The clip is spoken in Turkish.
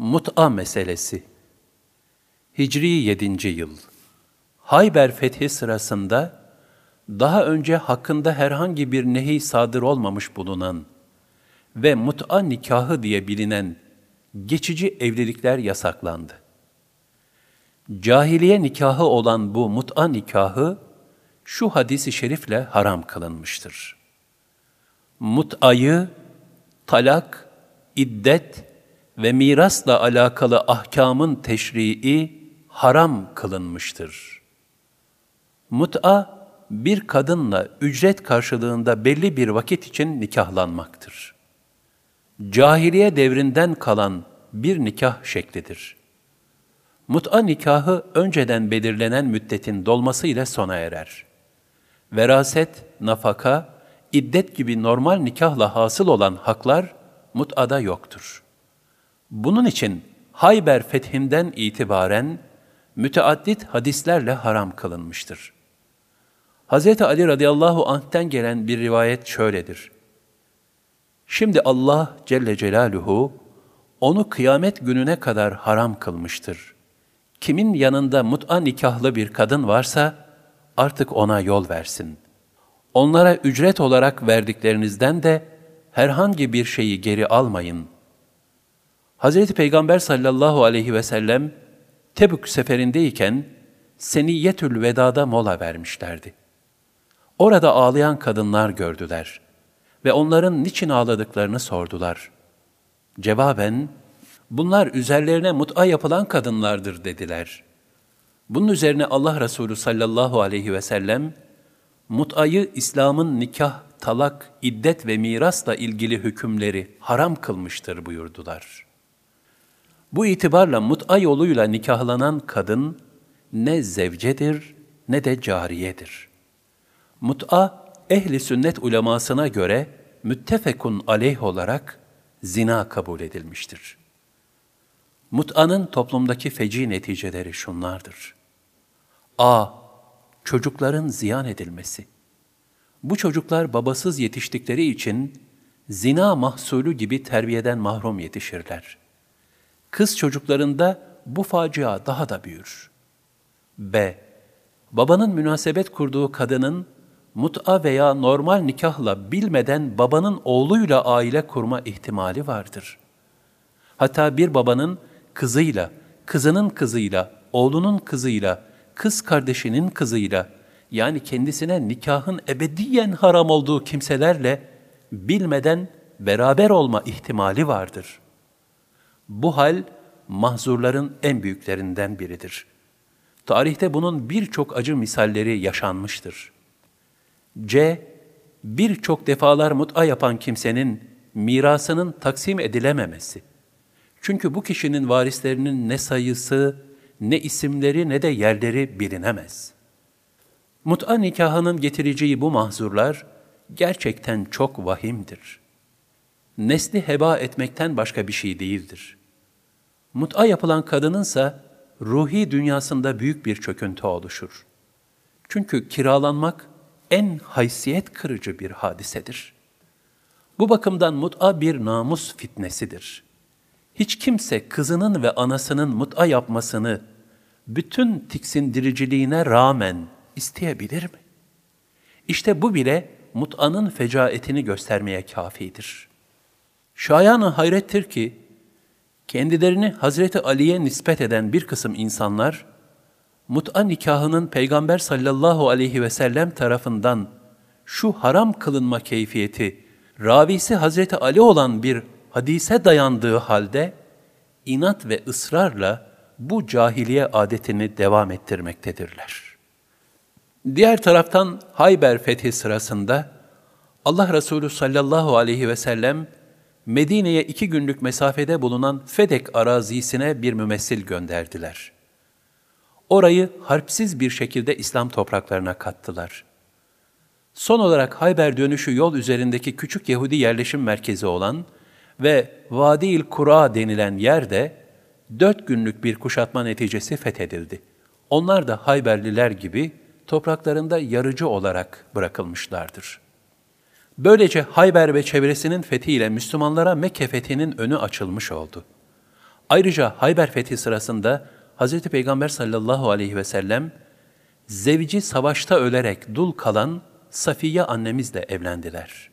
Mut'a meselesi Hicri 7. yıl Hayber fethi sırasında daha önce hakkında herhangi bir nehi sadır olmamış bulunan ve mut'a nikahı diye bilinen geçici evlilikler yasaklandı. Cahiliye nikahı olan bu mut'a nikahı şu hadisi şerifle haram kılınmıştır. Mut'ayı talak, iddet ve mirasla alakalı ahkamın teşrii haram kılınmıştır. Mut'a, bir kadınla ücret karşılığında belli bir vakit için nikahlanmaktır. Cahiliye devrinden kalan bir nikah şeklidir. Mut'a nikahı önceden belirlenen müddetin dolması ile sona erer. Veraset, nafaka, iddet gibi normal nikahla hasıl olan haklar mut'ada yoktur. Bunun için Hayber fethinden itibaren müteaddit hadislerle haram kılınmıştır. Hz. Ali radıyallahu anh'ten gelen bir rivayet şöyledir. Şimdi Allah Celle Celaluhu onu kıyamet gününe kadar haram kılmıştır. Kimin yanında mut'a nikahlı bir kadın varsa artık ona yol versin. Onlara ücret olarak verdiklerinizden de herhangi bir şeyi geri almayın. Hz. Peygamber sallallahu aleyhi ve sellem Tebük seferindeyken Seniyyetül Veda'da mola vermişlerdi. Orada ağlayan kadınlar gördüler ve onların niçin ağladıklarını sordular. Cevaben, bunlar üzerlerine mut'a yapılan kadınlardır dediler. Bunun üzerine Allah Resulü sallallahu aleyhi ve sellem, mut'ayı İslam'ın nikah, talak, iddet ve mirasla ilgili hükümleri haram kılmıştır buyurdular. Bu itibarla mut'a yoluyla nikahlanan kadın ne zevcedir ne de cariyedir. Mut'a ehli sünnet ulemasına göre müttefekun aleyh olarak zina kabul edilmiştir. Mut'anın toplumdaki feci neticeleri şunlardır. A. Çocukların ziyan edilmesi. Bu çocuklar babasız yetiştikleri için zina mahsulü gibi terbiyeden mahrum yetişirler. Kız çocuklarında bu facia daha da büyür. B. Babanın münasebet kurduğu kadının mut'a veya normal nikahla bilmeden babanın oğluyla aile kurma ihtimali vardır. Hatta bir babanın kızıyla, kızının kızıyla, oğlunun kızıyla, kız kardeşinin kızıyla, yani kendisine nikahın ebediyen haram olduğu kimselerle bilmeden beraber olma ihtimali vardır. Bu hal mahzurların en büyüklerinden biridir. Tarihte bunun birçok acı misalleri yaşanmıştır. C. Birçok defalar mut'a yapan kimsenin mirasının taksim edilememesi. Çünkü bu kişinin varislerinin ne sayısı, ne isimleri ne de yerleri bilinemez. Mut'a nikahının getireceği bu mahzurlar gerçekten çok vahimdir. Nesli heba etmekten başka bir şey değildir. Mut'a yapılan kadınınsa ruhi dünyasında büyük bir çöküntü oluşur. Çünkü kiralanmak en haysiyet kırıcı bir hadisedir. Bu bakımdan mut'a bir namus fitnesidir. Hiç kimse kızının ve anasının mut'a yapmasını bütün tiksindiriciliğine rağmen isteyebilir mi? İşte bu bile mut'anın fecaetini göstermeye kafidir. Şayanı hayrettir ki, kendilerini Hazreti Ali'ye nispet eden bir kısım insanlar, mut'a nikahının Peygamber sallallahu aleyhi ve sellem tarafından şu haram kılınma keyfiyeti, ravisi Hazreti Ali olan bir hadise dayandığı halde, inat ve ısrarla bu cahiliye adetini devam ettirmektedirler. Diğer taraftan Hayber fethi sırasında Allah Resulü sallallahu aleyhi ve sellem Medine'ye iki günlük mesafede bulunan Fedek arazisine bir mümessil gönderdiler. Orayı harpsiz bir şekilde İslam topraklarına kattılar. Son olarak Hayber dönüşü yol üzerindeki küçük Yahudi yerleşim merkezi olan ve Vadi-il Kura denilen yerde dört günlük bir kuşatma neticesi fethedildi. Onlar da Hayberliler gibi topraklarında yarıcı olarak bırakılmışlardır. Böylece Hayber ve çevresinin fethiyle Müslümanlara Mekke fethinin önü açılmış oldu. Ayrıca Hayber fethi sırasında Hz. Peygamber sallallahu aleyhi ve sellem zevci savaşta ölerek dul kalan Safiye annemizle evlendiler.